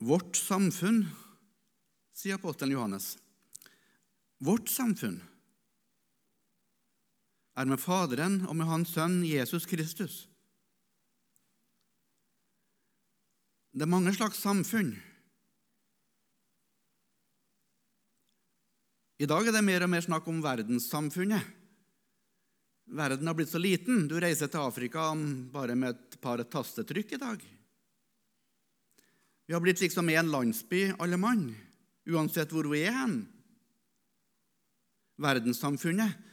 Vårt samfunn, sier apostelen Johannes, vårt samfunn er med Faderen og med Hans Sønn Jesus Kristus. Det er mange slags samfunn. I dag er det mer og mer snakk om verdenssamfunnet. Verden har blitt så liten. Du reiser til Afrika bare med et par tastetrykk i dag. Vi har blitt liksom en landsby, alle mann, uansett hvor vi er hen. Verdenssamfunnet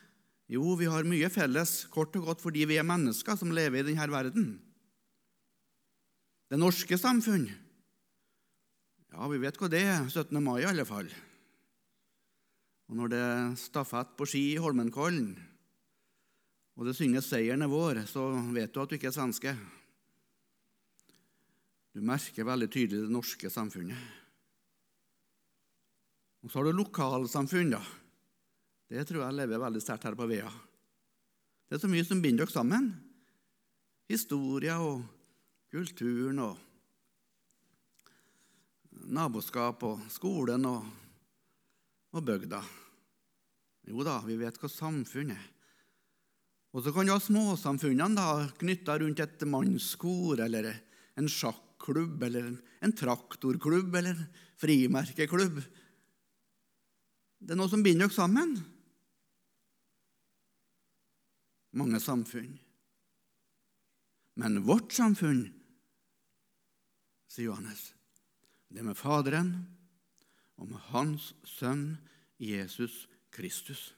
Jo, vi har mye felles, kort og godt fordi vi er mennesker som lever i denne verden. Det norske samfunn Ja, vi vet hva det er. 17. mai, i alle fall. Og når det er stafett på ski i Holmenkollen, og det synges 'Seieren er vår', så vet du at du ikke er svenske. Du merker veldig tydelig det norske samfunnet. Og så har du lokalsamfunn, da. Det tror jeg lever veldig sterkt her på Vea. Det er så mye som binder dere sammen. Historia og kulturen og naboskap og skolen og og bygda. Jo da, vi vet hva samfunn er. Og så kan du ha småsamfunnene da, knytta rundt et mannskor eller en sjakklubb eller en traktorklubb eller frimerkeklubb. Det er noe som binder dere sammen. Mange samfunn. Men vårt samfunn, sier Johannes, det er med Faderen og med Hans Sønn Jesus Kristus.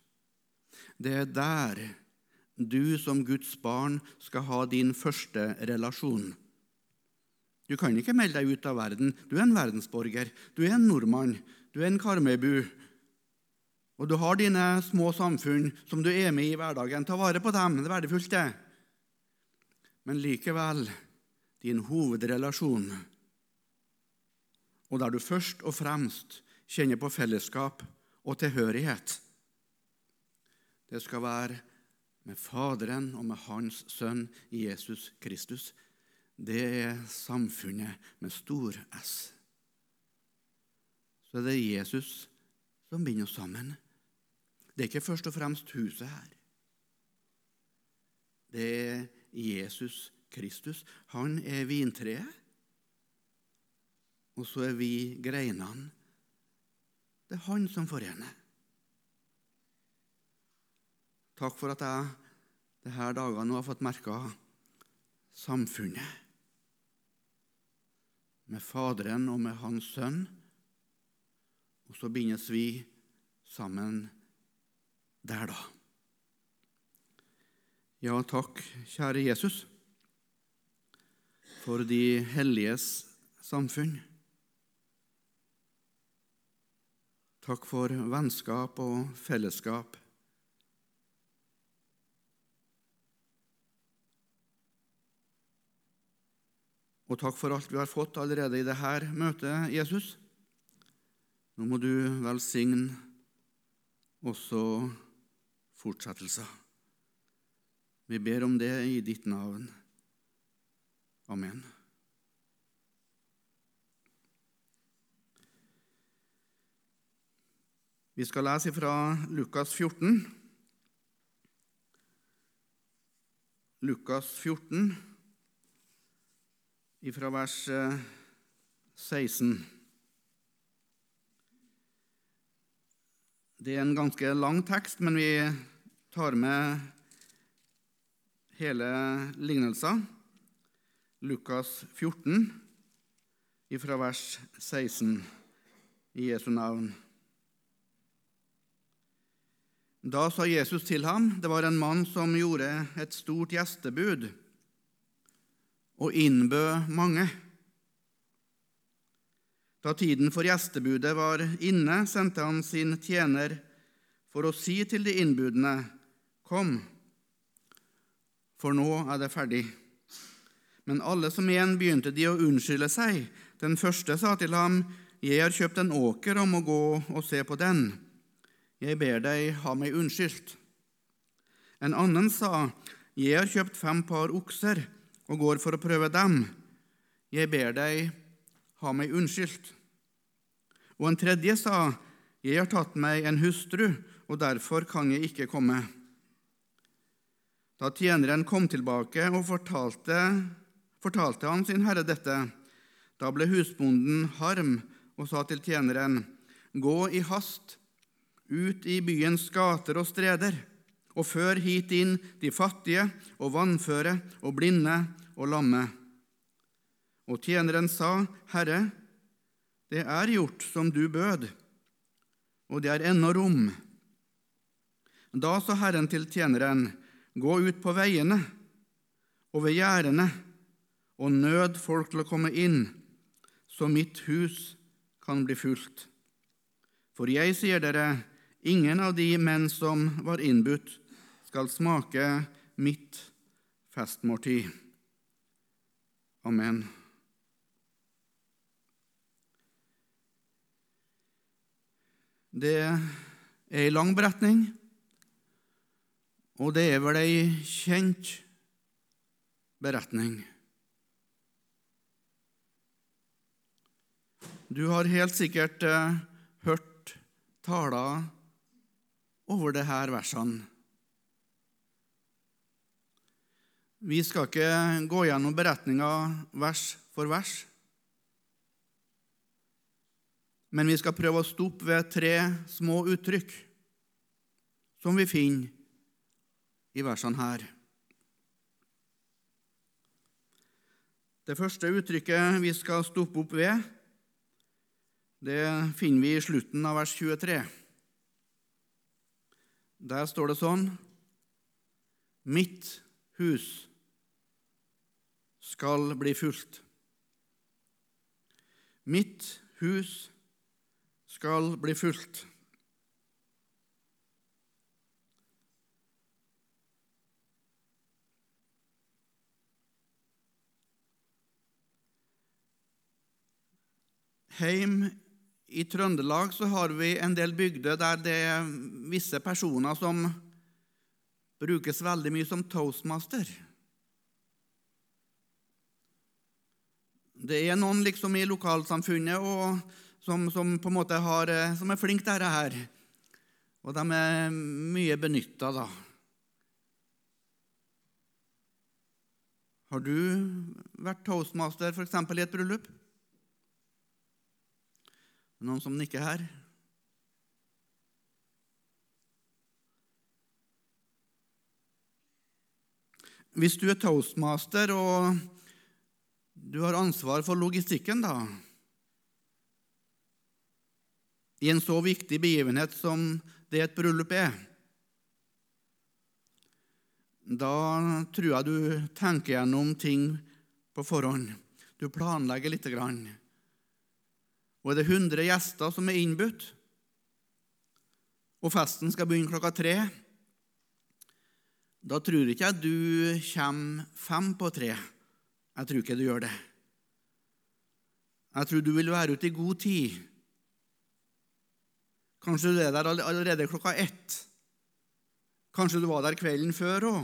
Det er der du som Guds barn skal ha din første relasjon. Du kan ikke melde deg ut av verden. Du er en verdensborger. Du er en nordmann. Du er en Karmøybu. Og du har dine små samfunn som du er med i hverdagen. Ta vare på dem. Det er verdifullt, det. Men likevel din hovedrelasjon, og der du først og fremst kjenner på fellesskap og tilhørighet. Det skal være med Faderen og med Hans Sønn Jesus Kristus. Det er samfunnet med stor S. Så det er Jesus som binder oss sammen. Det er ikke først og fremst huset her. Det er Jesus Kristus. Han er vintreet, og så er vi greinene det er Han som forener. Takk for at jeg disse dagene har fått merka samfunnet med Faderen og med Hans Sønn. Og så bindes vi sammen der, da. Ja, takk, kjære Jesus, for de helliges samfunn. Takk for vennskap og fellesskap. Og takk for alt vi har fått allerede i dette møtet, Jesus. Nå må du velsigne også fortsettelser. Vi ber om det i ditt navn. Amen. Vi skal lese fra Lukas 14. Lukas 14, fra vers 16. Eh, Det er en ganske lang tekst, men vi tar med hele lignelsen. Lukas 14, ifra vers 16, i Jesu navn. Da sa Jesus til ham, det var en mann som gjorde et stort gjestebud og innbød mange. Da tiden for gjestebudet var inne, sendte han sin tjener for å si til de innbudne, Kom, for nå er det ferdig. Men alle som igjen begynte de å unnskylde seg. Den første sa til ham, Jeg har kjøpt en åker og må gå og se på den. Jeg ber deg ha meg unnskyldt. En annen sa, Jeg har kjøpt fem par okser og går for å prøve dem. Jeg ber deg ha meg unnskyldt. Og en tredje sa, Jeg har tatt meg en hustru, og derfor kan jeg ikke komme. Da tjeneren kom tilbake og fortalte, fortalte han sin herre dette, da ble husbonden harm og sa til tjeneren, Gå i hast ut i byens gater og streder, og før hit inn de fattige og vannføre og blinde og lamme. Og tjeneren sa, Herre, det er gjort som du bød, og det er ennå rom. Da sa Herren til tjeneren, Gå ut på veiene og ved gjerdene og nød folk til å komme inn, så mitt hus kan bli fullt. For jeg sier dere, ingen av de menn som var innbudt, skal smake mitt festmåltid. Amen. Det er ei lang beretning, og det er vel ei kjent beretning. Du har helt sikkert eh, hørt taler over disse versene. Vi skal ikke gå gjennom beretninga vers for vers, men vi skal prøve å stoppe ved tre små uttrykk som vi finner i versene her. Det første uttrykket vi skal stoppe opp ved, det finner vi i slutten av vers 23. Der står det sånn Mitt hus skal bli fulgt. Mitt hus skal bli fulgt. Heim i Trøndelag så har vi en del bygder der det er visse personer som brukes veldig mye som toastmaster. Det er noen liksom i lokalsamfunnet som, som, på en måte har, som er flinke til dette her. Og de er mye benytta, da. Har du vært toastmaster f.eks. i et bryllup? Noen som nikker her? Hvis du er toastmaster og du har ansvar for logistikken, da I en så viktig begivenhet som det et bryllup er, da tror jeg du tenker gjennom ting på forhånd. Du planlegger lite grann. Og er det 100 gjester som er innbudt, og festen skal begynne klokka tre, da tror ikke jeg du kommer fem på tre. Jeg tror ikke du gjør det. Jeg tror du vil være ute i god tid. Kanskje du er der allerede klokka ett. Kanskje du var der kvelden før òg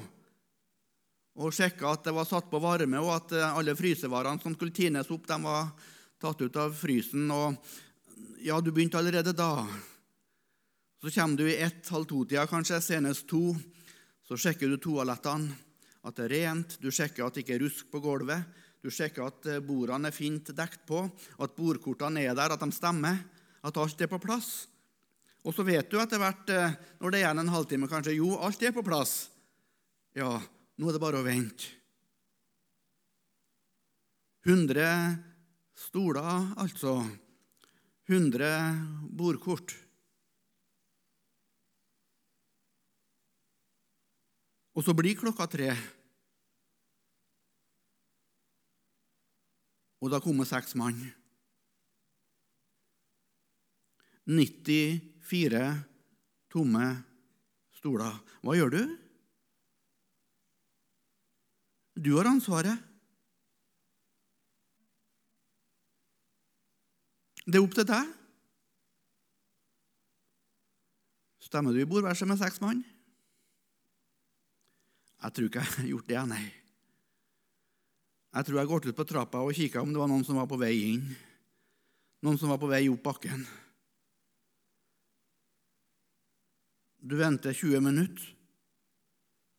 og sjekka at det var satt på varme, og at alle frysevarene som skulle tines opp, de var tatt ut av frysen, og ja, du begynte allerede da. Så kommer du i ett-halv to-tida, kanskje, senest to. Så sjekker du toalettene, at det er rent, du sjekker at det ikke er rusk på gulvet, du sjekker at eh, bordene er fint dekt på, at bordkortene er der, at de stemmer, at alt er på plass. Og så vet du etter hvert, eh, når det er igjen en halvtime, kanskje jo, alt er på plass. Ja, nå er det bare å vente. 100 stoler, altså. 100 bordkort. Og så blir klokka tre. Og da kommer seks mann. 94 tomme stoler. Hva gjør du? Du har ansvaret. Det er opp til deg. Stemmer du i bordverset med seks mann? Jeg tror ikke jeg har gjort det, nei. Jeg tror jeg gått ut på trappa og kikka om det var noen som var på vei inn. noen som var på vei opp bakken. Du venter 20 minutter.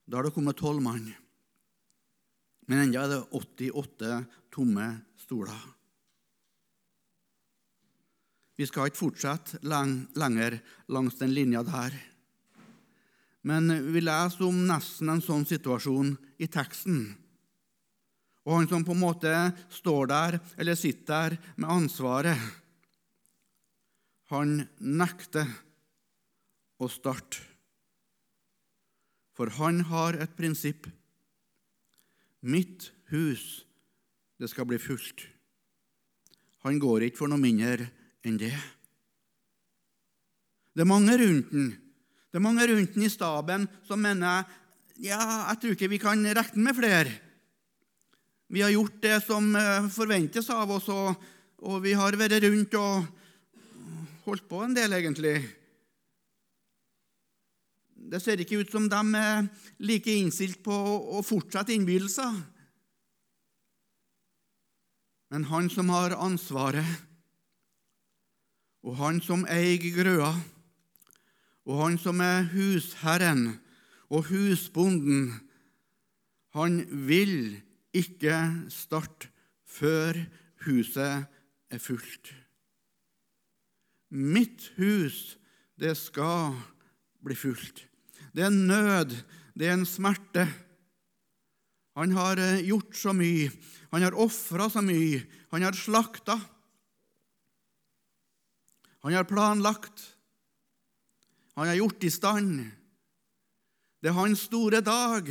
Da har det kommet tolv mann. Men ennå er det 88 tomme stoler. Vi skal ikke fortsette lenger langs den linja der. Men vi leser om nesten en sånn situasjon i teksten. Og han som på en måte står der, eller sitter der med ansvaret, han nekter å starte. For han har et prinsipp. Mitt hus, det skal bli fullt. Han går ikke for noe mindre enn det. Det er mange rundt den. Det er mange rundt den i staben som mener ja, jeg tror ikke vi kan regne med flere. Vi har gjort det som eh, forventes av oss, og, og vi har vært rundt og holdt på en del, egentlig. Det ser ikke ut som de er like innstilt på å fortsette innbydelser. Men han som har ansvaret, og han som eier grøa, og han som er husherren og husbonden, han vil ikke start før huset er fullt. Mitt hus, det skal bli fullt. Det er en nød, det er en smerte. Han har eh, gjort så mye, han har ofra så mye, han har slakta. Han har planlagt, han har gjort i stand. Det er hans store dag,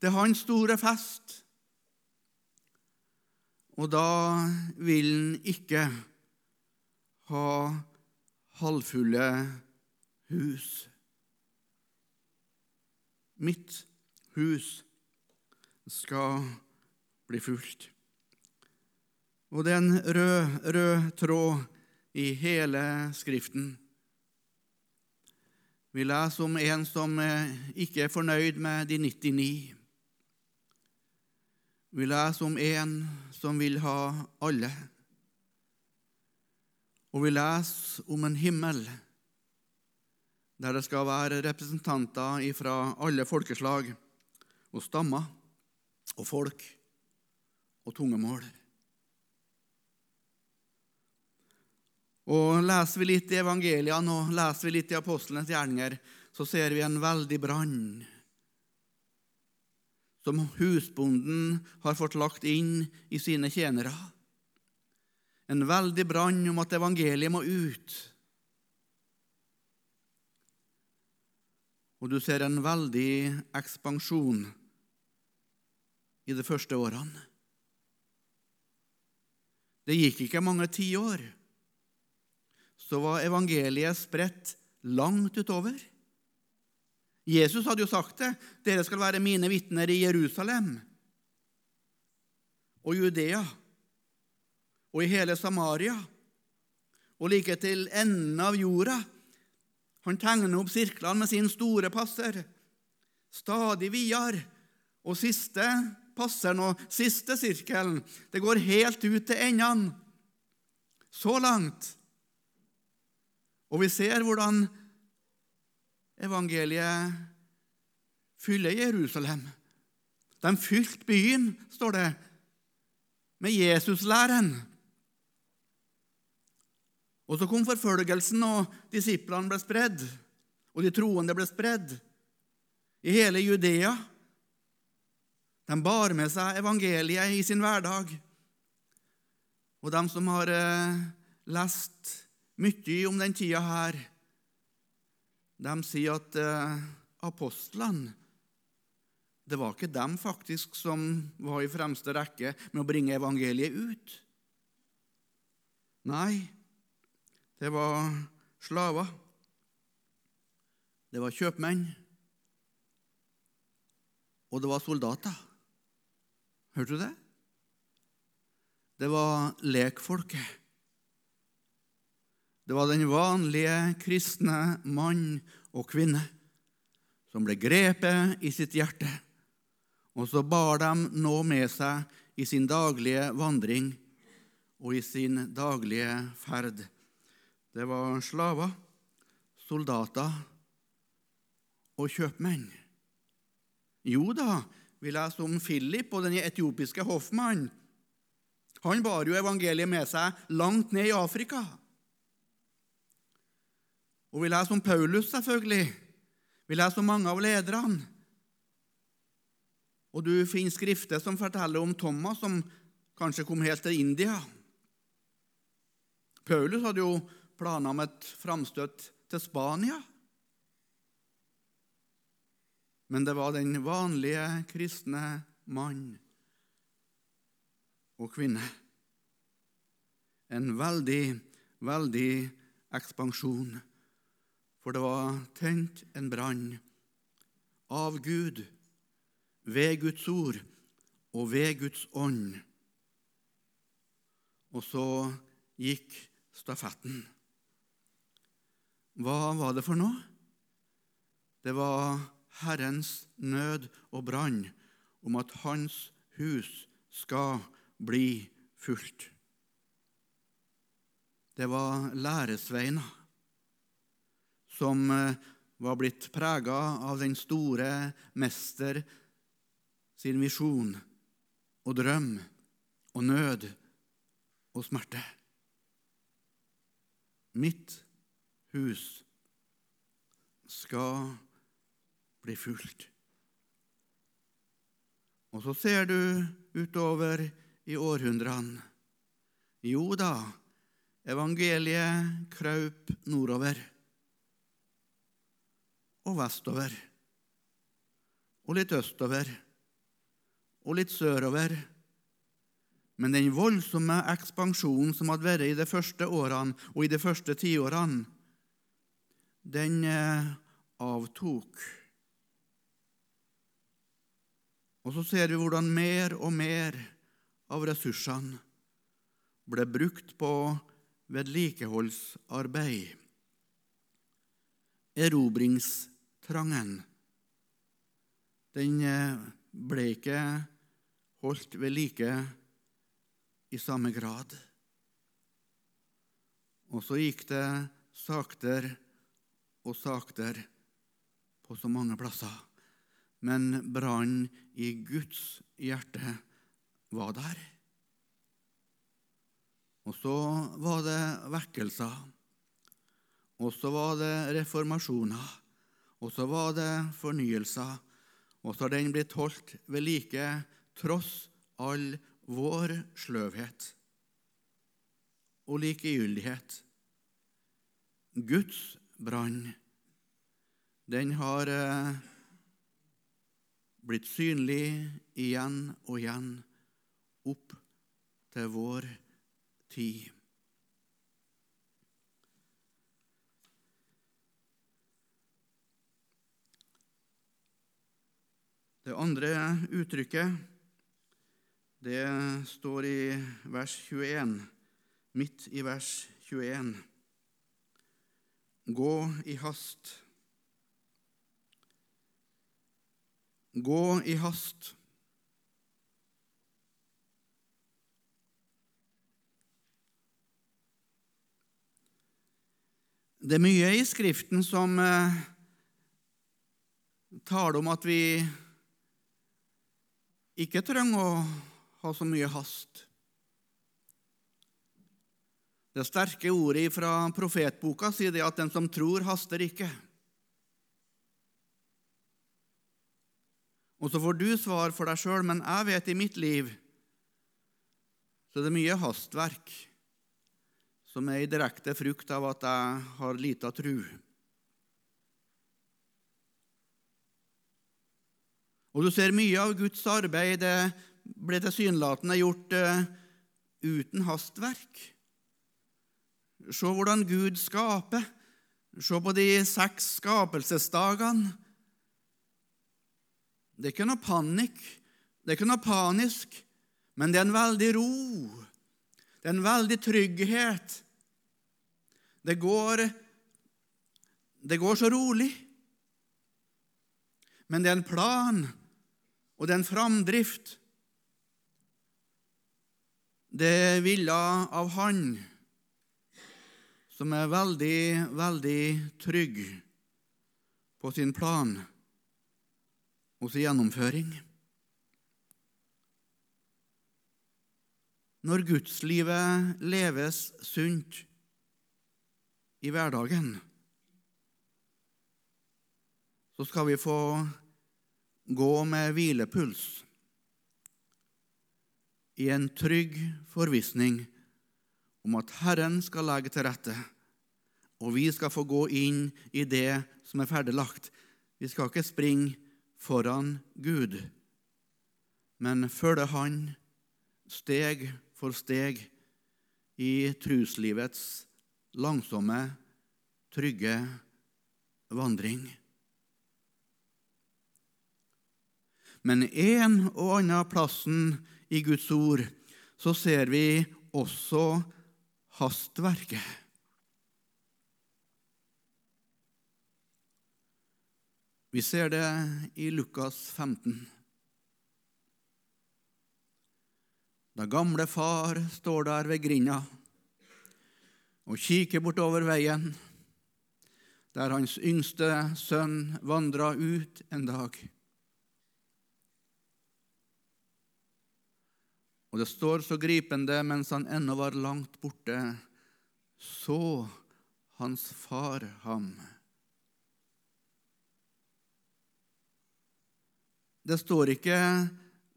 det er hans store fest. Og da vil en ikke ha halvfulle hus. Mitt hus skal bli fullt. Og det er en rød, rød tråd i hele Skriften. Vi leser om en som ikke er fornøyd med de 99. Vi leser om en som vil ha alle. Og vi leser om en himmel der det skal være representanter fra alle folkeslag og stammer og folk og tungemål. Og Leser vi litt i evangeliene og leser vi litt i apostlenes gjerninger, så ser vi en veldig brann som husbonden har fått lagt inn i sine tjenere. En veldig brann om at evangeliet må ut. Og du ser en veldig ekspansjon i de første årene. Det gikk ikke mange tiår, så var evangeliet spredt langt utover. Jesus hadde jo sagt det. Dere skal være mine vitner i Jerusalem og Judea og i hele Samaria og like til enden av jorda. Han tegner opp sirklene med sin store passer, stadig videre. Og siste passeren og siste sirkelen, det går helt ut til endene. Så langt. Og vi ser hvordan evangeliet fyller Jerusalem. De fylte byen, står det, med Jesuslæren. Og så kom forfølgelsen, og disiplene ble spredd, og de troende ble spredd i hele Judea. De bar med seg evangeliet i sin hverdag. Og de som har eh, lest mye om den tida her, de sier at eh, apostlene det var ikke dem faktisk som var i fremste rekke med å bringe evangeliet ut. Nei, det var slaver. Det var kjøpmenn. Og det var soldater. Hørte du det? Det var lekfolket. Det var den vanlige kristne mann og kvinne som ble grepet i sitt hjerte, og så bar de nå med seg i sin daglige vandring og i sin daglige ferd. Det var slaver, soldater og kjøpmenn. Jo da, vi leser om Philip og den etiopiske hoffmannen. Han bar jo evangeliet med seg langt ned i Afrika. Og vi leser om Paulus, selvfølgelig. Vi leser om mange av lederne. Og du finner skrifter som forteller om Thomas, som kanskje kom helt til India. Paulus hadde jo planer om et framstøt til Spania. Men det var den vanlige kristne mann og kvinne. En veldig, veldig ekspansjon for det var tent en brann av Gud, ved Guds ord og ved Guds ånd. Og så gikk stafetten. Hva var det for noe? Det var Herrens nød og brann om at Hans hus skal bli fullt. Det var læresveina som eh, var blitt prega av den store mester sin visjon og drøm og nød og smerte. Mitt hus skal bli fullt. Og så ser du utover i århundrene. Jo da, evangeliet kraup nordover og vestover. Og litt østover og litt sørover. Men den voldsomme ekspansjonen som hadde vært i de første årene og i de første tiårene, den eh, avtok. Og så ser vi hvordan mer og mer av ressursene ble brukt på vedlikeholdsarbeid, erobringsarbeid trangen den eh, ble ikke holdt ved like i samme grad. Og så gikk det saktere og saktere på så mange plasser. Men brannen i Guds hjerte var der. Og så var det vekkelser. Og så var det reformasjoner. Og så var det fornyelser, og så har den blitt holdt ved like tross all vår sløvhet og likegyldighet. Guds brann, den har eh, blitt synlig igjen og igjen opp til vår tid. Det andre uttrykket det står i vers 21, midt i vers 21. Gå i hast. Gå i hast. Det er mye i Skriften som eh, taler om at vi ikke trenger å ha så mye hast. Det sterke ordet fra profetboka sier det at den som tror, haster ikke. Og så får du svar for deg sjøl, men jeg vet i mitt liv så det er mye hastverk som er i direkte frukt av at jeg har lita tru. Og du ser mye av Guds arbeid eh, ble tilsynelatende gjort uh, uten hastverk. Se hvordan Gud skaper. Se på de seks skapelsesdagene. Det er ikke noe panikk, det er ikke noe panisk, men det er en veldig ro. Det er en veldig trygghet. Det går, det går så rolig. Men det er en plan og den framdrift det ville av Han, som er veldig, veldig trygg på sin plan og sin gjennomføring. Når gudslivet leves sunt i hverdagen, så skal vi få gå med hvilepuls i en trygg forvissning om at Herren skal legge til rette, og vi skal få gå inn i det som er ferdiglagt. Vi skal ikke springe foran Gud, men følge Han steg for steg i truslivets langsomme, trygge vandring. Men en og annen plassen i Guds ord så ser vi også hastverket. Vi ser det i Lukas 15. Da gamle far står der ved grinda og kikker bortover veien, der hans yngste sønn vandra ut en dag. Og det står så gripende mens han ennå var langt borte, så hans far ham. Det står ikke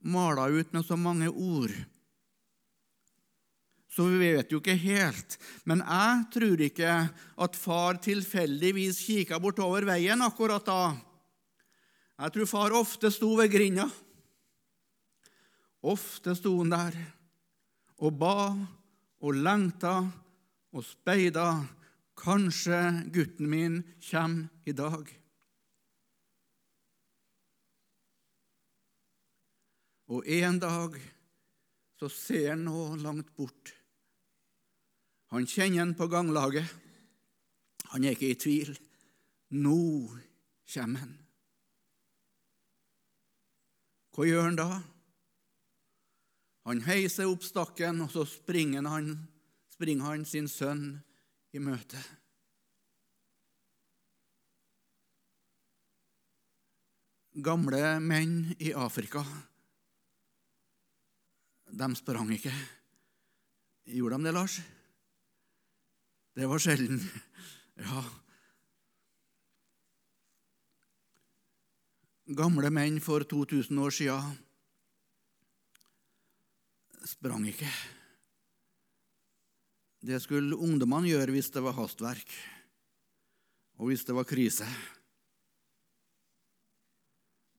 mala ut med så mange ord, så vi vet jo ikke helt. Men jeg tror ikke at far tilfeldigvis kikka bortover veien akkurat da. Jeg tror far ofte sto ved grinda Ofte sto han der og ba og lengta og speida. Kanskje gutten min kommer i dag. Og en dag så ser han noe langt bort. Han kjenner han på ganglaget. Han er ikke i tvil. Nå kommer han. Hva gjør han da? Han heiser opp stakken, og så springer han, springer han sin sønn i møte. Gamle menn i Afrika, de sprang ikke. Gjorde de det, Lars? Det var sjelden. Ja. Gamle menn for 2000 år sia sprang ikke. Det skulle ungdommene gjøre hvis det var hastverk, og hvis det var krise.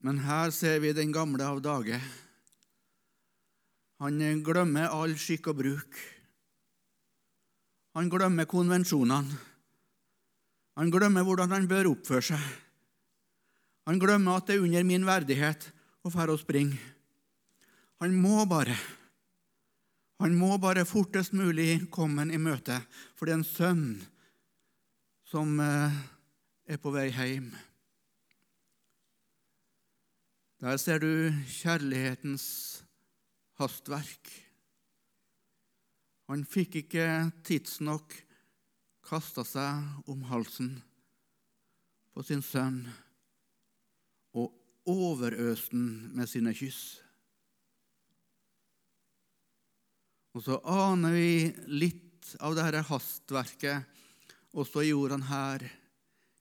Men her ser vi den gamle av dage. Han glemmer all skikk og bruk. Han glemmer konvensjonene. Han glemmer hvordan han bør oppføre seg. Han glemmer at det er under min verdighet å fære og springe. Han må bare. Han må bare fortest mulig komme i møte, for det er en sønn som eh, er på vei hjem. Der ser du kjærlighetens hastverk. Han fikk ikke tidsnok kasta seg om halsen på sin sønn og overøste den med sine kyss. Og så aner vi litt av dette hastverket også i ordene her.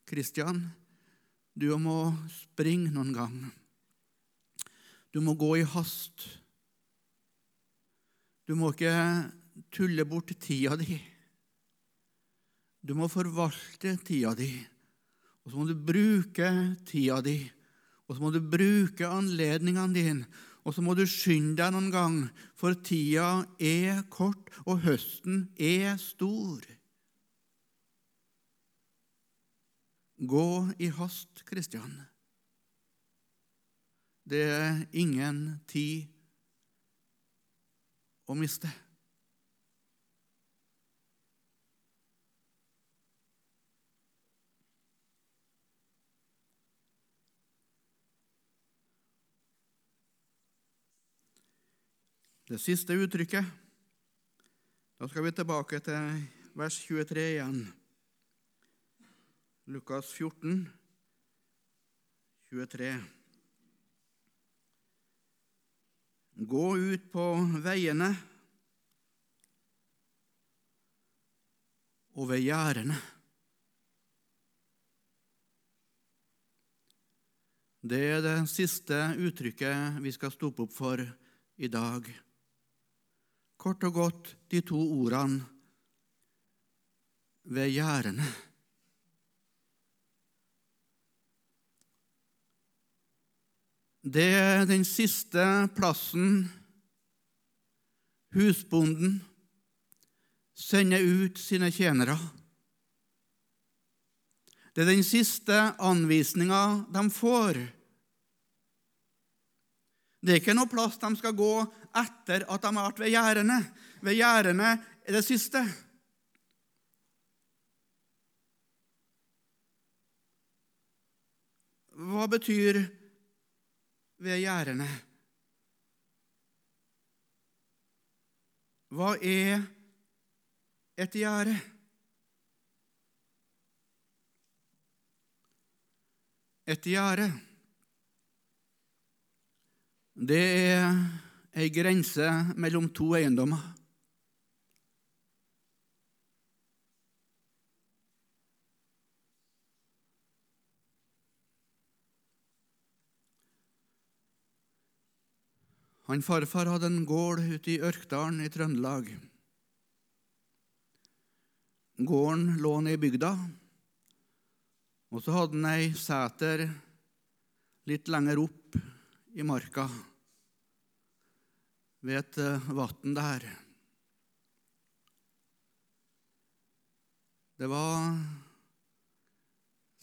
Kristian, du må springe noen gang. Du må gå i hast. Du må ikke tulle bort tida di. Du må forvalte tida di. Og så må du bruke tida di. Og så må du bruke anledningene dine og så må du skynde deg noen gang, for tida er kort, og høsten er stor. Gå i hast, Kristian. Det er ingen tid å miste. Det siste uttrykket Da skal vi tilbake til vers 23 igjen. Lukas 14, 23. Gå ut på veiene og ved gjerdene. Det er det siste uttrykket vi skal stoppe opp for i dag. Kort og godt de to ordene ved gjerdene. Det er den siste plassen husbonden sender ut sine tjenere. Det er den siste anvisninga de får. Det er ikke noe plass de skal gå etter at de har vært ved gjerdene. Ved gjerdene er det siste. Hva betyr ved gjerdene? Hva er et gjerde? Et gjerde, det er ei grense mellom to eiendommer. Han farfar hadde en gård ute i Ørkdalen i Trøndelag. Gården lå nede i bygda, og så hadde han ei sæter litt lenger opp i marka, ved et eh, vann der. Det var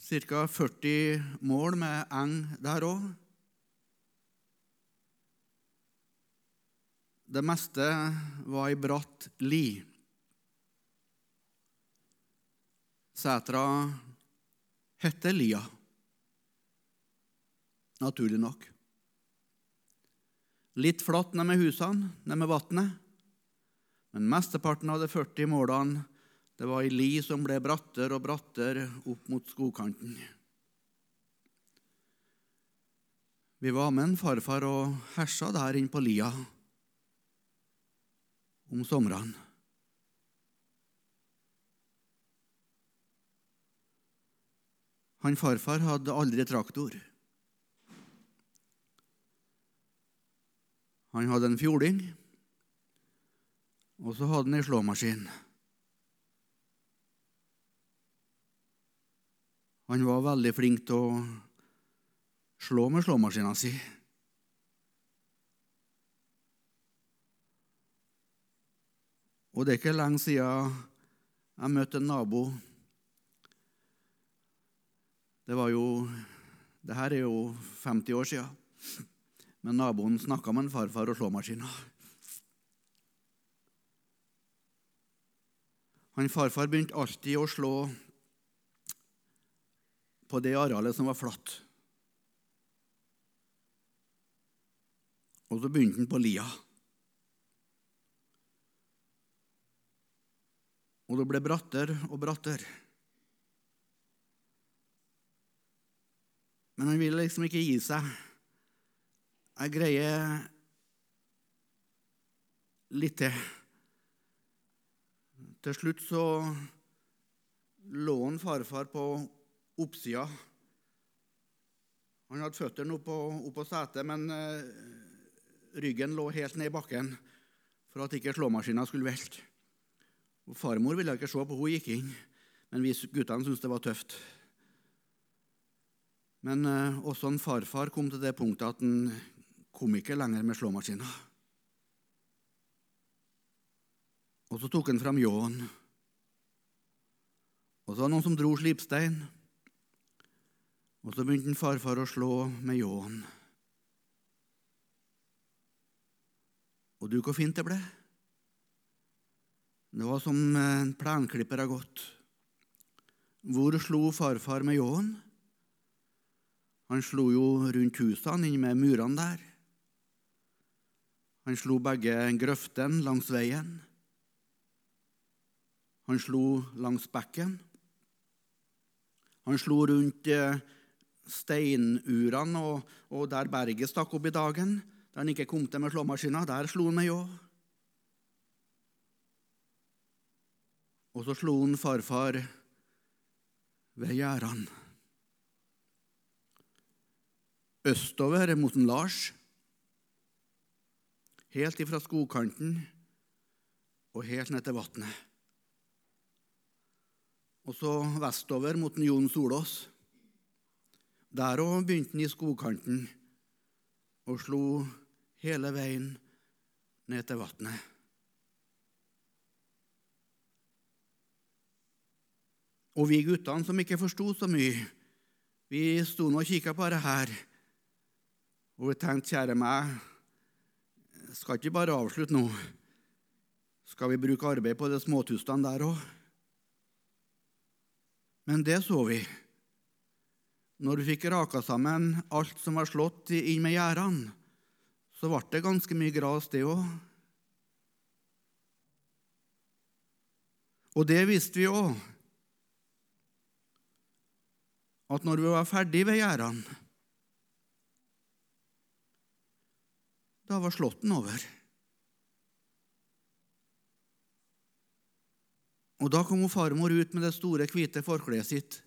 ca. 40 mål med eng der òg. Det meste var ei bratt li. Sætra heter Lia, naturlig nok. Litt flatt ned med husene, ned med vannet, men mesteparten av de 40 målene det var ei li som ble brattere og brattere opp mot skogkanten. Vi var med en farfar og hersa der inne på lia om somrene. Han farfar hadde aldri traktor. Han hadde en fjording, og så hadde han ei slåmaskin. Han var veldig flink til å slå med slåmaskina si. Og det er ikke lenge siden jeg møtte en nabo. Det var jo Det her er jo 50 år siden. Men naboen snakka med en farfar og slåmaskina. Han farfar begynte alltid å slå på det arealet som var flatt. Og så begynte han på lia. Og det ble brattere og brattere. Men han ville liksom ikke gi seg. Jeg greier litt til. Til slutt så lå han farfar på oppsida. Han hadde føttene oppå, oppå setet, men eh, ryggen lå helt ned i bakken for at ikke slåmaskina skulle velte. Og Farmor ville ikke se på hun gikk inn, men vi guttene syntes det var tøft. Men eh, også en farfar kom til det punktet at han kom ikke lenger med slåmaskina. Og så tok han fram ljåen. Og så var det noen som dro slipstein. Og så begynte farfar å slå med ljåen. Og du, hvor fint det ble? Det var som en plenklipper har gått. Hvor slo farfar med ljåen? Han slo jo rundt husene, inn med murene der. Han slo begge grøftene langs veien. Han slo langs bekken. Han slo rundt eh, steinurene og, og, der berget stakk opp i dagen, der han ikke kom til med slåmaskina. Der slo han meg òg. Og så slo han farfar ved gjerdene. Østover mot en Lars, helt ifra skogkanten og helt ned til vannet. Og så vestover mot Jon Solås. Der òg begynte han i skogkanten og slo hele veien ned til vannet. Og vi guttene som ikke forsto så mye, vi sto nå og kikka på det her. Og vi tenkte, kjære meg, skal ikke bare avslutte nå? Skal vi bruke arbeid på de småtustene der òg? Men det så vi. Når vi fikk raka sammen alt som var slått inn med gjerdene, så ble det ganske mye gras, det òg. Og det visste vi òg at når vi var ferdig ved gjerdene Da var slåtten over. Og Da kom farmor ut med det store, hvite forkleet sitt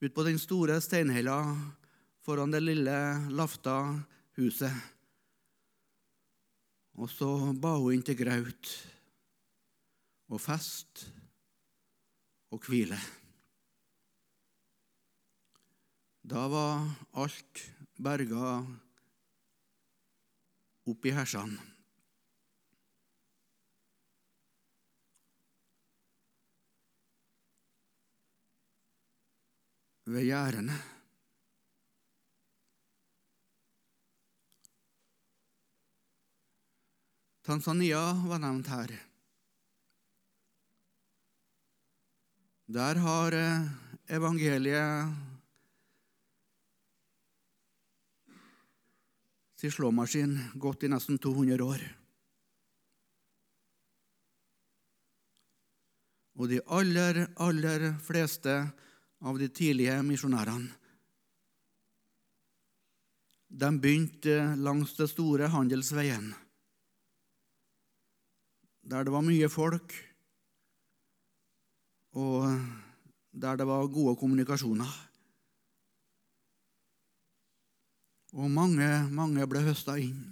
ut på den store steinhella foran det lille lafta huset. Og så ba hun inn til graut og fest og hvile. Da var alt berga opp i hersene. Ved gjerdene. Tanzania var nevnt her. Der har eh, evangeliet sin slåmaskin gått i nesten 200 år. Og de aller, aller fleste av de tidlige misjonærene de begynte langs det store handelsveien, der det var mye folk, og der det var gode kommunikasjoner. Og mange, mange ble høsta inn.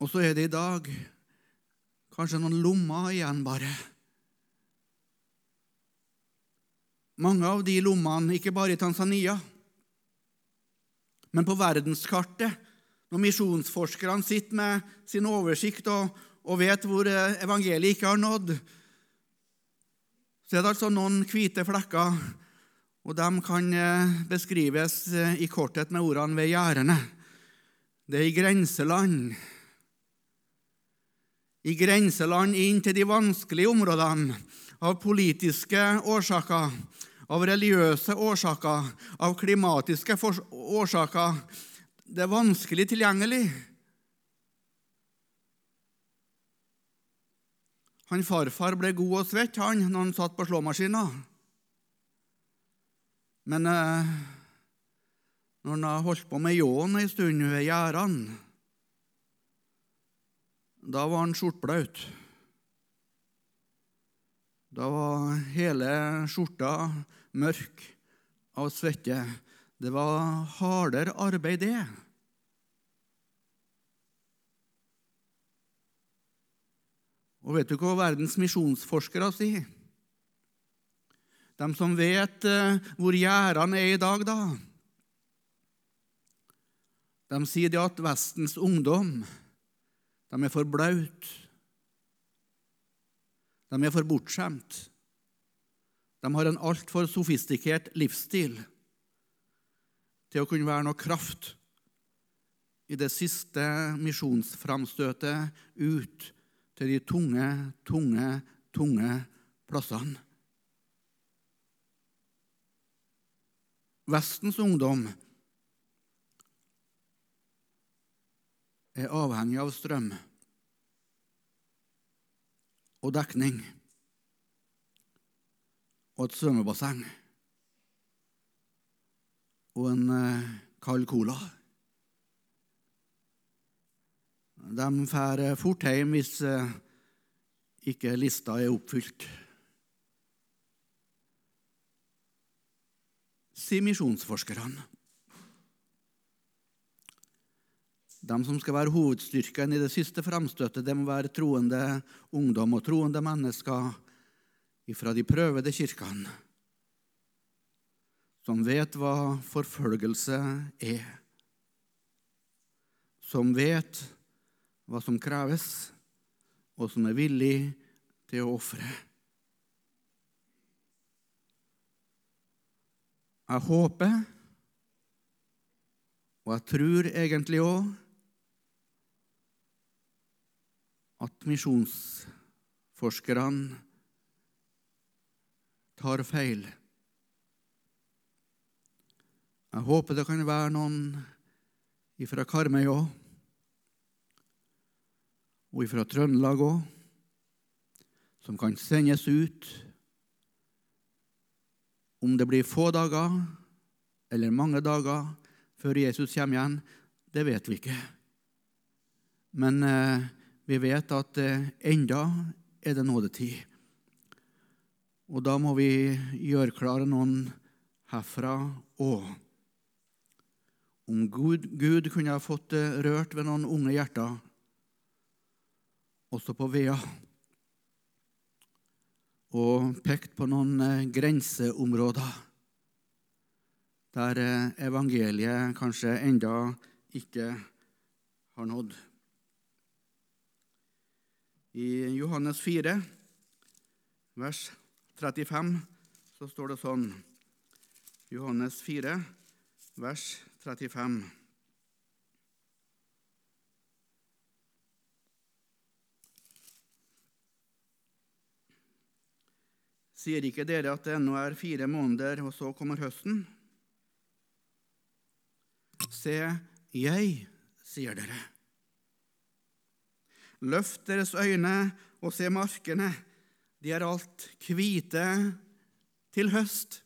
Og så er det i dag kanskje noen lommer igjen, bare. Mange av de lommene, ikke bare i Tanzania, men på verdenskartet, når misjonsforskerne sitter med sin oversikt og, og vet hvor evangeliet ikke har nådd, så er det altså noen hvite flekker, og de kan eh, beskrives eh, i korthet med ordene 'ved gjerdene'. Det er i grenseland. I grenseland inn til de vanskelige områdene av politiske årsaker, av religiøse årsaker, av klimatiske årsaker. Det er vanskelig tilgjengelig. Han farfar ble god og svett han, når han satt på slåmaskina. Men eh, når han har holdt på med ljåen ei stund ved gjerdene, da var han skjortblaut. Da var hele skjorta mørk av svette. Det var hardere arbeid, det. Og vet du hva verdens misjonsforskere sier? De som vet eh, hvor gjerdene er i dag, da. De sier at Vestens ungdom de er for blaut. De er for bortskjemt. De har en altfor sofistikert livsstil til å kunne være noe kraft i det siste misjonsframstøtet ut til de tunge, tunge, tunge plassene. Vestens ungdom er avhengig av strøm og dekning og et svømmebasseng og en eh, kald cola. De drar fort hjem hvis eh, ikke lista er oppfylt. Sier misjonsforskerne. De som skal være hovedstyrken i det siste framstøtet, det må være troende ungdom og troende mennesker fra de prøvede kirkene, som vet hva forfølgelse er, som vet hva som kreves, og som er villig til å ofre. Jeg håper, og jeg tror egentlig òg, at misjonsforskerne tar feil. Jeg håper det kan være noen fra Karmøy òg, og fra Trøndelag òg, som kan sendes ut. Om det blir få dager eller mange dager før Jesus kommer igjen, det vet vi ikke. Men eh, vi vet at eh, enda er det nådetid. Og da må vi gjøre klare noen herfra òg. Om Gud, Gud kunne ha fått rørt ved noen unge hjerter, også på Vea, og pekt på noen eh, grenseområder der eh, evangeliet kanskje enda ikke har nådd. I Johannes 4, vers 35, så står det sånn Johannes 4, vers 35. Sier ikke dere at det ennå er fire måneder, og så kommer høsten? Se, jeg, sier dere. Løft deres øyne og se markene. De er alt hvite til høst.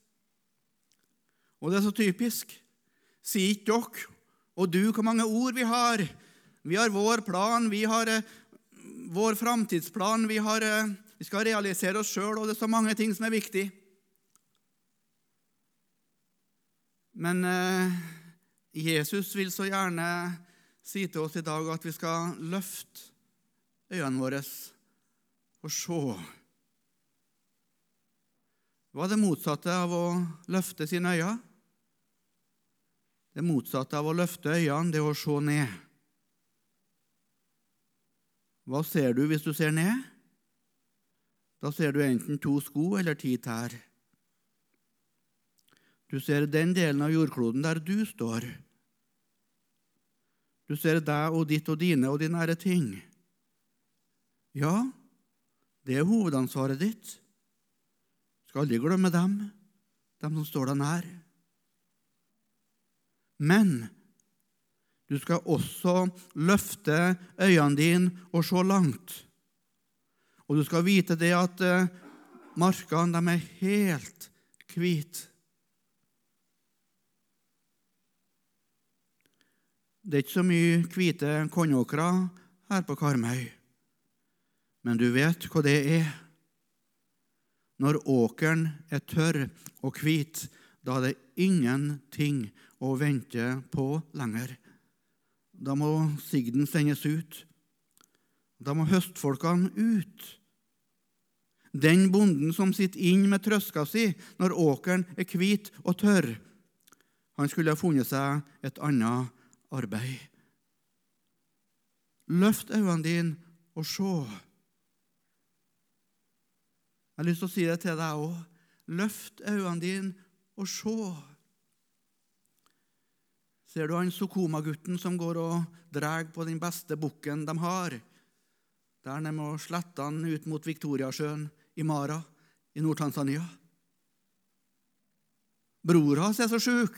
Og det er så typisk. Si ikke dere og du hvor mange ord vi har. Vi har vår plan, vi har eh, vår framtidsplan, vi, har, eh, vi skal realisere oss sjøl, og det er så mange ting som er viktig. Men eh, Jesus vil så gjerne si til oss i dag at vi skal løfte øynene våre og se. Hva er det motsatte av å løfte sine øyne? Det motsatte av å løfte øynene, det er å se ned. Hva ser du hvis du ser ned? Da ser du enten to sko eller ti tær. Du ser den delen av jordkloden der du står. Du ser deg og ditt og dine og de nære ting. Ja, det er hovedansvaret ditt. Skal aldri glemme dem, dem som står deg nær. Men du skal også løfte øynene dine og se langt. Og du skal vite det at eh, markene de er helt hvite. Det er ikke så mye hvite kornåkre her på Karmøy. Men du vet hva det er. Når åkeren er tørr og hvit, da er det ingenting å vente på lenger. Da må sigden sendes ut. Da må høstfolkene ut. Den bonden som sitter inn med trøska si når åkeren er hvit og tørr, han skulle ha funnet seg et annet arbeid. Løft øynene dine og se. Jeg har lyst til å si det til deg òg. Løft øynene dine og se. Ser du han Sokoma-gutten som går og drar på den beste bukken de har? Der nede må slettene ut mot Viktoriasjøen i Mara i Nord-Tanzania. Bror hans er så sjuk.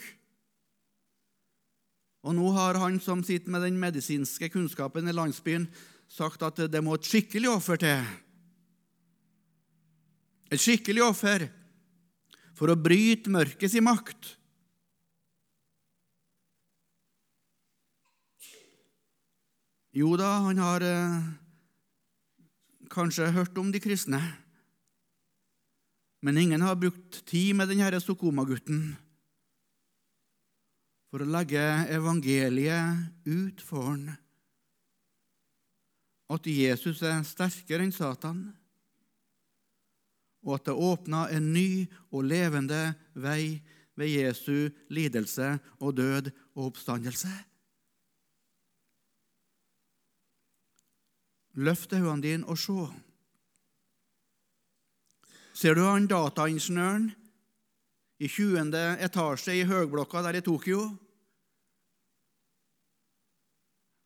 Og nå har han som sitter med den medisinske kunnskapen i landsbyen, sagt at det må et skikkelig offer til. Et skikkelig offer for å bryte mørkets makt. Jo da, han har eh, kanskje hørt om de kristne, men ingen har brukt tid med denne Sokoma-gutten for å legge evangeliet ut for han. At Jesus er sterkere enn Satan, og at det åpna en ny og levende vei ved Jesu lidelse og død og oppstandelse. Løft øynene dine og se. Ser du han dataingeniøren i 20. etasje i høgblokka der i Tokyo?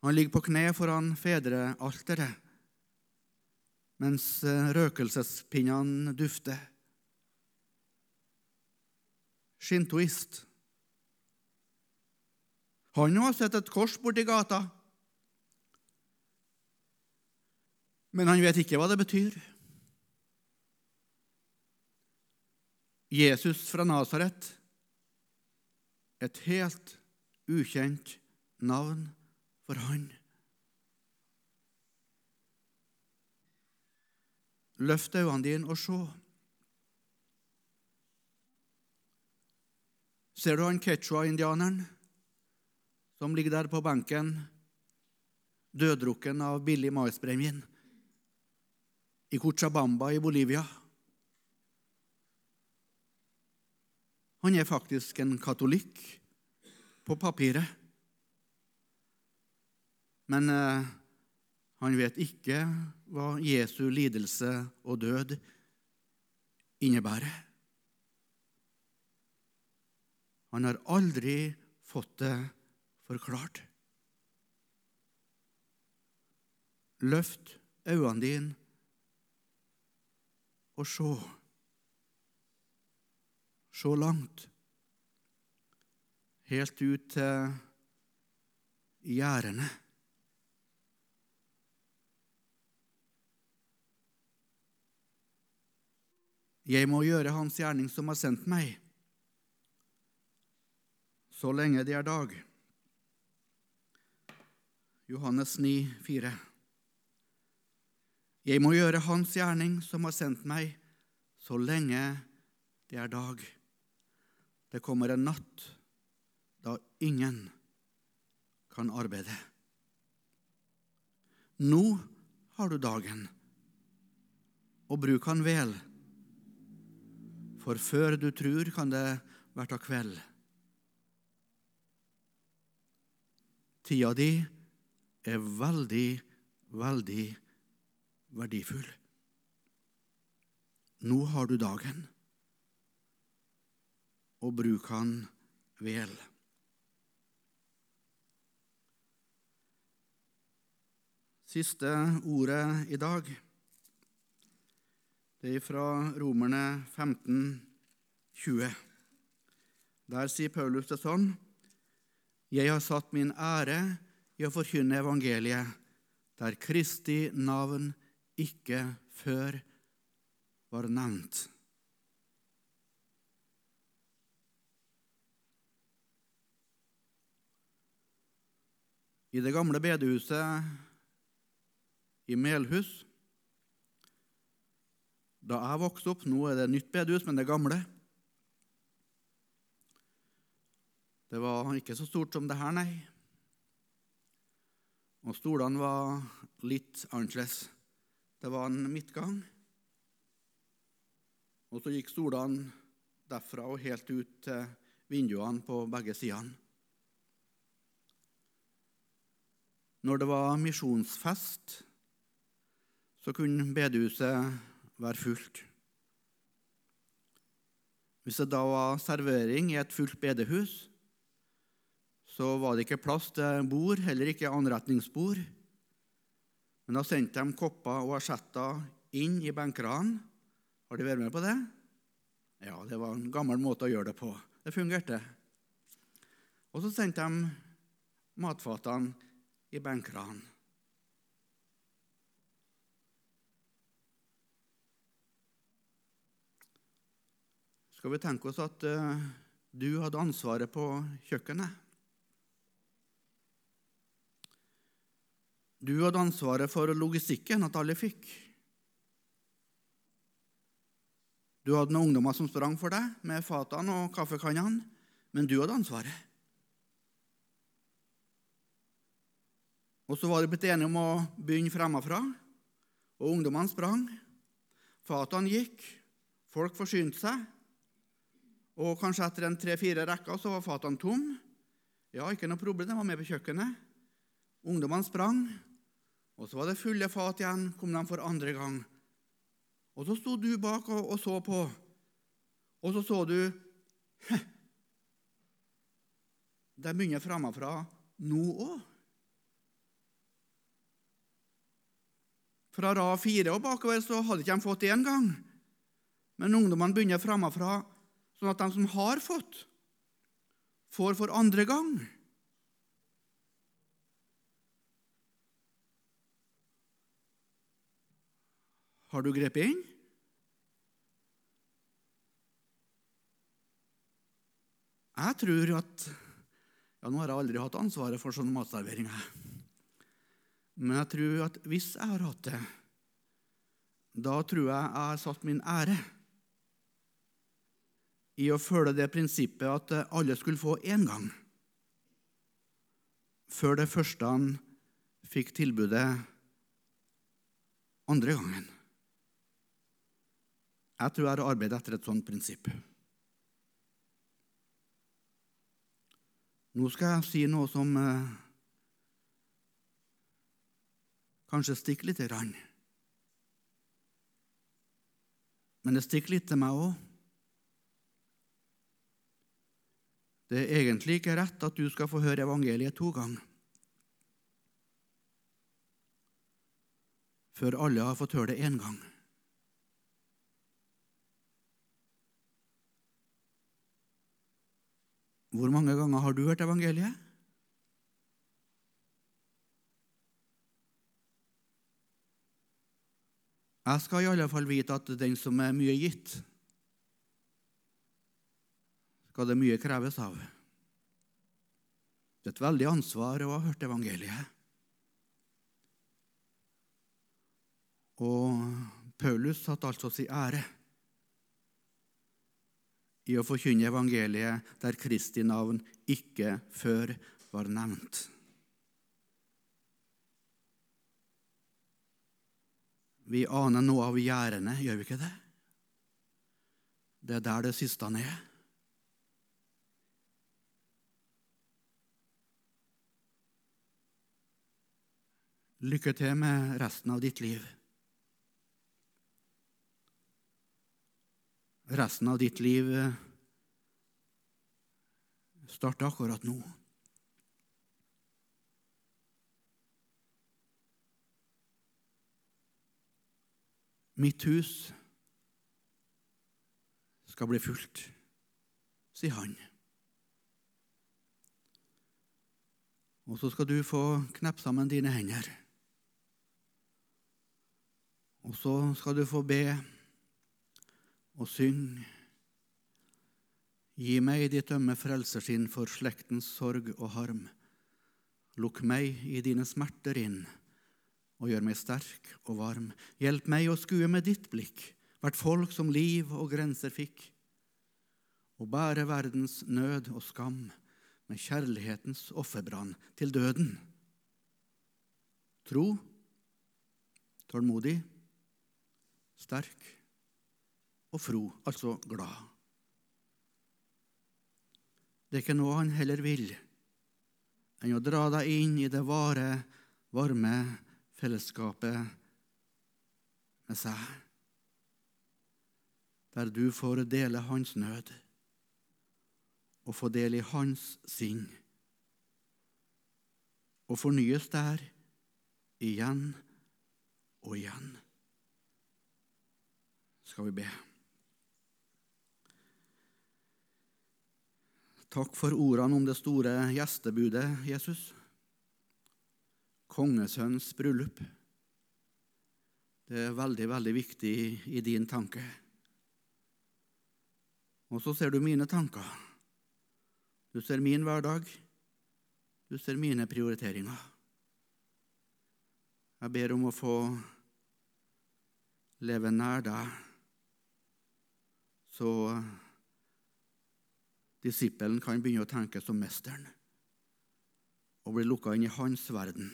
Han ligger på kne foran fedrealteret mens eh, røkelsespinnene dufter. Shintoist. Han har sett et kors borti gata, men han vet ikke hva det betyr. Jesus fra Nasaret, et helt ukjent navn for han. Løft øynene dine og se. Ser du han quechua-indianeren som ligger der på benken, døddrukken av billig maisbrennevin, i Cochabamba i Bolivia? Han er faktisk en katolikk på papiret. Men eh, han vet ikke hva Jesu lidelse og død innebærer. Han har aldri fått det forklart. Løft øynene dine og se. Se langt. Helt ut til gjerdene. Jeg må gjøre Hans gjerning som har sendt meg, så lenge det er dag. Johannes 9, 4. Jeg må gjøre Hans gjerning som har sendt meg, så lenge det er dag. Det kommer en natt da ingen kan arbeide. Nå har du dagen, og bruk han vel for før du tror, kan det verta kveld. Tida di er veldig, veldig verdifull. Nå har du dagen, og bruk han vel. Siste ordet i dag det er fra Romerne 15, 20. Der sier Paulus det sånn Jeg har satt min ære i å forkynne evangeliet, der Kristi navn ikke før var nevnt. I det gamle bedehuset i Melhus da jeg vokste opp Nå er det nytt bedehus, men det gamle. Det var ikke så stort som det her, nei. Og stolene var litt annerledes. Det var en midtgang. Og så gikk stolene derfra og helt ut til vinduene på begge sidene. Når det var misjonsfest, så kunne bedehuset være fullt. Hvis det da var servering i et fullt bedehus, så var det ikke plass til bord, heller ikke anretningsbord. Men da sendte de kopper og asjetter inn i benkerne. Har de vært med på det? Ja, det var en gammel måte å gjøre det på. Det fungerte. Og så sendte de matfatene i benkene. Skal vi tenke oss at uh, du hadde ansvaret på kjøkkenet? Du hadde ansvaret for logistikken, at alle fikk. Du hadde noen ungdommer som sprang for deg med fatene og kaffekannene, men du hadde ansvaret. Og så var de blitt enige om å begynne fremmefra, og ungdommene sprang. Fatene gikk, folk forsynte seg, og kanskje etter en tre-fire rekker så var fatene tom. Ja, ikke noe problem, de var med på kjøkkenet. Ungdommene sprang, og så var det fulle fat igjen, kom de for andre gang. Og så sto du bak og, og så på, og så så du De begynner framafra nå òg. Fra rad fire og bakover så hadde ikke de fått det engang. Men ungdommene begynner framafra sånn at de som har fått, får for andre gang. Har du grepet inn? Jeg tror at ja, Nå har jeg aldri hatt ansvaret for sånne matserveringer. Men jeg tror at hvis jeg har hatt det, da tror jeg jeg har satt min ære i å følge det prinsippet at alle skulle få én gang, før det første han fikk tilbudet andre gangen. Jeg tror jeg har arbeidet etter et sånt prinsipp. Nå skal jeg si noe som eh, kanskje stikker lite grann. Men det stikker litt til meg òg. Det er egentlig ikke rett at du skal få høre evangeliet to ganger. Før alle har fått høre det én gang. Hvor mange ganger har du hørt evangeliet? Jeg skal i alle fall vite at den som er mye gitt, skal det mye kreves av. Det er et veldig ansvar å ha hørt evangeliet. Og Paulus satte altså sin ære i å forkynne evangeliet der Kristi navn ikke før var nevnt. Vi aner noe av gjerdene, gjør vi ikke det? Det er der det siste han er. Lykke til med resten av ditt liv. Resten av ditt liv starte akkurat nå. Mitt hus skal bli fullt, sier han. Og så skal du få kneppe sammen dine hender. Og så skal du få be og syng. Gi meg ditt ømme frelsersinn for slektens sorg og harm. Lukk meg i dine smerter inn og gjør meg sterk og varm. Hjelp meg å skue med ditt blikk hvert folk som liv og grenser fikk, og bære verdens nød og skam med kjærlighetens offerbrann til døden. Tro, tålmodig, sterk og fro, altså glad. Det er ikke noe han heller vil enn å dra deg inn i det vare, varme fellesskapet med seg, der du får dele hans nød og få del i hans sinn, og fornyes der igjen og igjen skal vi be. Takk for ordene om det store gjestebudet, Jesus. kongesønns bryllup. Det er veldig, veldig viktig i din tanke. Og så ser du mine tanker. Du ser min hverdag. Du ser mine prioriteringer. Jeg ber om å få leve nær deg, så disippelen kan begynne å tenke som mesteren og bli lukka inn i hans verden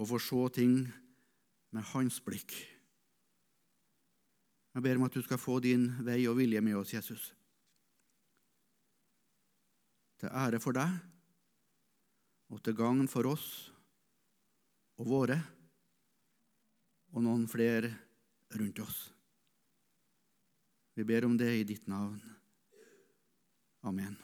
og få se ting med hans blikk. Jeg ber om at du skal få din vei og vilje med oss, Jesus. Til ære for deg og til gagn for oss og våre og noen flere rundt oss. Vi ber om det i ditt navn. Amen.